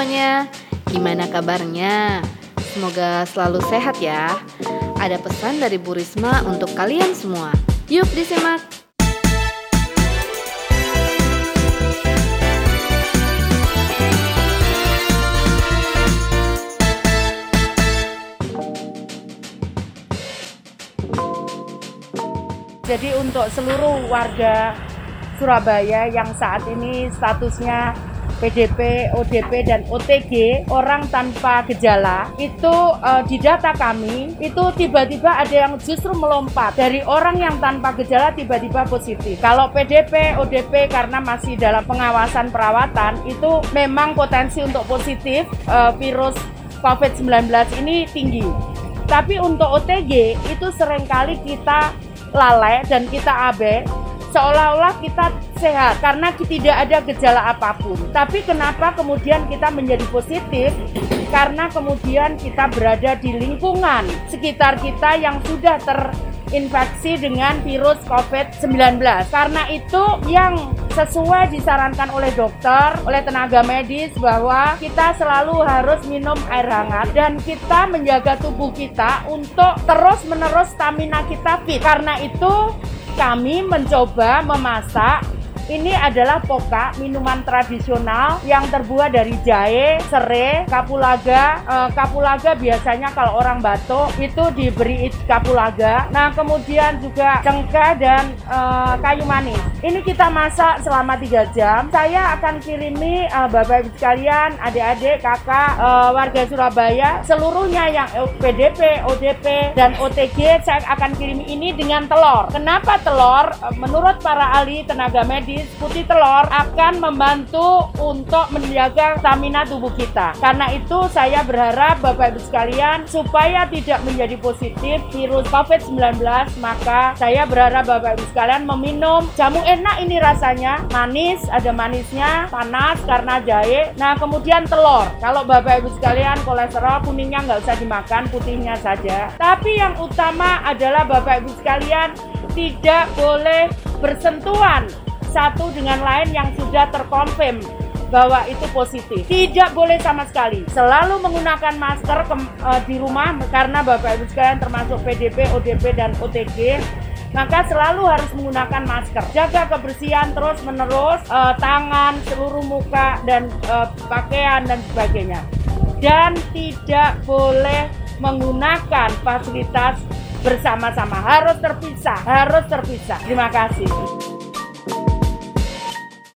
semuanya, gimana kabarnya? Semoga selalu sehat ya. Ada pesan dari Bu Risma untuk kalian semua. Yuk disimak. Jadi untuk seluruh warga Surabaya yang saat ini statusnya PDP, ODP, dan OTG orang tanpa gejala itu eh, di data kami itu tiba-tiba ada yang justru melompat dari orang yang tanpa gejala tiba-tiba positif. Kalau PDP, ODP karena masih dalam pengawasan perawatan itu memang potensi untuk positif eh, virus COVID-19 ini tinggi. Tapi untuk OTG itu sering kali kita lalai dan kita abe seolah-olah kita sehat karena tidak ada gejala apa pun. Tapi kenapa kemudian kita menjadi positif? Karena kemudian kita berada di lingkungan sekitar kita yang sudah terinfeksi dengan virus COVID-19. Karena itu yang sesuai disarankan oleh dokter, oleh tenaga medis bahwa kita selalu harus minum air hangat dan kita menjaga tubuh kita untuk terus-menerus stamina kita fit. Karena itu kami mencoba memasak ini adalah poka, minuman tradisional yang terbuat dari jahe, serai, kapulaga. E, kapulaga biasanya kalau orang batuk itu diberi kapulaga. Nah, kemudian juga cengkeh dan e, kayu manis. Ini kita masak selama 3 jam. Saya akan kirimi e, Bapak Ibu sekalian, adik-adik, kakak, warga Surabaya, seluruhnya yang PDP, ODP, dan OTG, saya akan kirimi ini dengan telur. Kenapa telur? Menurut para ahli tenaga medis putih telur akan membantu untuk menjaga stamina tubuh kita. Karena itu saya berharap Bapak Ibu sekalian supaya tidak menjadi positif virus COVID-19 maka saya berharap Bapak Ibu sekalian meminum jamu enak ini rasanya manis, ada manisnya, panas karena jahe. Nah kemudian telur. Kalau Bapak Ibu sekalian kolesterol kuningnya nggak usah dimakan, putihnya saja. Tapi yang utama adalah Bapak Ibu sekalian tidak boleh bersentuhan satu dengan lain yang sudah terkonfirm bahwa itu positif. Tidak boleh sama sekali. Selalu menggunakan masker ke, uh, di rumah karena Bapak Ibu sekalian termasuk PDP, ODP dan OTG maka selalu harus menggunakan masker. Jaga kebersihan terus menerus uh, tangan, seluruh muka dan uh, pakaian dan sebagainya. Dan tidak boleh menggunakan fasilitas bersama-sama. Harus terpisah, harus terpisah. Terima kasih.